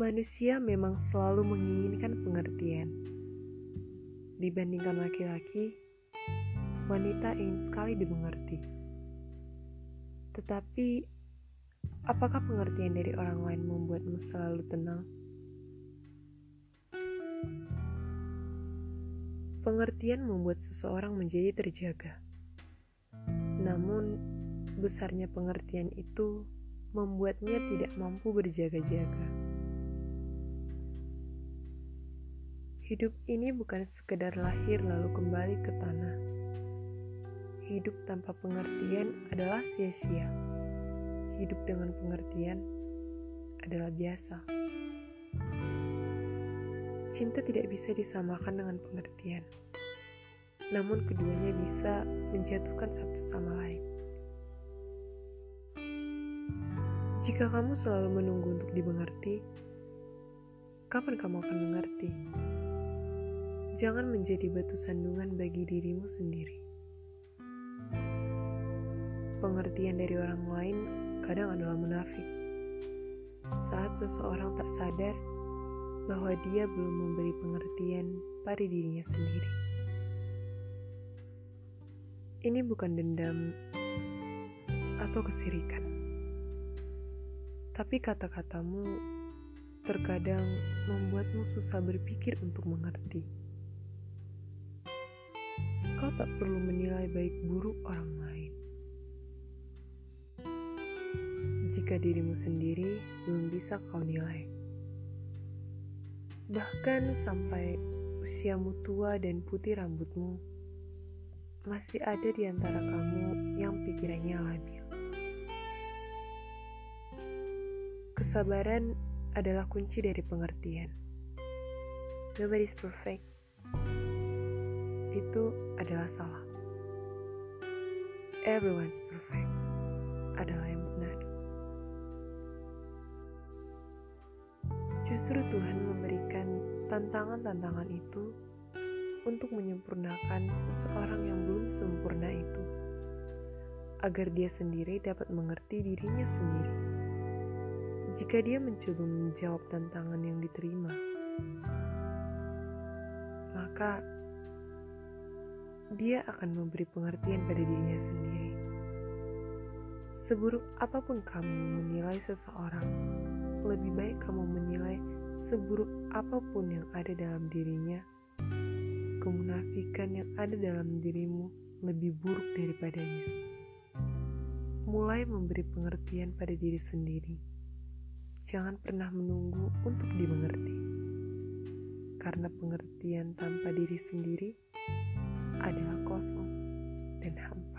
Manusia memang selalu menginginkan pengertian. Dibandingkan laki-laki, wanita ingin sekali dimengerti. Tetapi, apakah pengertian dari orang lain membuatmu selalu tenang? Pengertian membuat seseorang menjadi terjaga. Namun, besarnya pengertian itu membuatnya tidak mampu berjaga-jaga. Hidup ini bukan sekedar lahir lalu kembali ke tanah. Hidup tanpa pengertian adalah sia-sia. Hidup dengan pengertian adalah biasa. Cinta tidak bisa disamakan dengan pengertian. Namun keduanya bisa menjatuhkan satu sama lain. Jika kamu selalu menunggu untuk dimengerti, kapan kamu akan mengerti? Jangan menjadi batu sandungan bagi dirimu sendiri. Pengertian dari orang lain kadang adalah munafik. Saat seseorang tak sadar bahwa dia belum memberi pengertian pada dirinya sendiri. Ini bukan dendam atau kesirikan. Tapi kata-katamu terkadang membuatmu susah berpikir untuk mengerti. Kau tak perlu menilai baik buruk orang lain. Jika dirimu sendiri belum bisa kau nilai. Bahkan sampai usiamu tua dan putih rambutmu, masih ada di antara kamu yang pikirannya labil. Kesabaran adalah kunci dari pengertian. Nobody's perfect itu adalah salah. Everyone's perfect adalah yang benar. Justru Tuhan memberikan tantangan-tantangan itu untuk menyempurnakan seseorang yang belum sempurna itu, agar dia sendiri dapat mengerti dirinya sendiri. Jika dia mencoba menjawab tantangan yang diterima, maka dia akan memberi pengertian pada dirinya sendiri. Seburuk apa pun kamu menilai seseorang, lebih baik kamu menilai seburuk apa pun yang ada dalam dirinya. Kemunafikan yang ada dalam dirimu lebih buruk daripadanya. Mulai memberi pengertian pada diri sendiri. Jangan pernah menunggu untuk dimengerti. Karena pengertian tanpa diri sendiri adalah kosong dan hampa.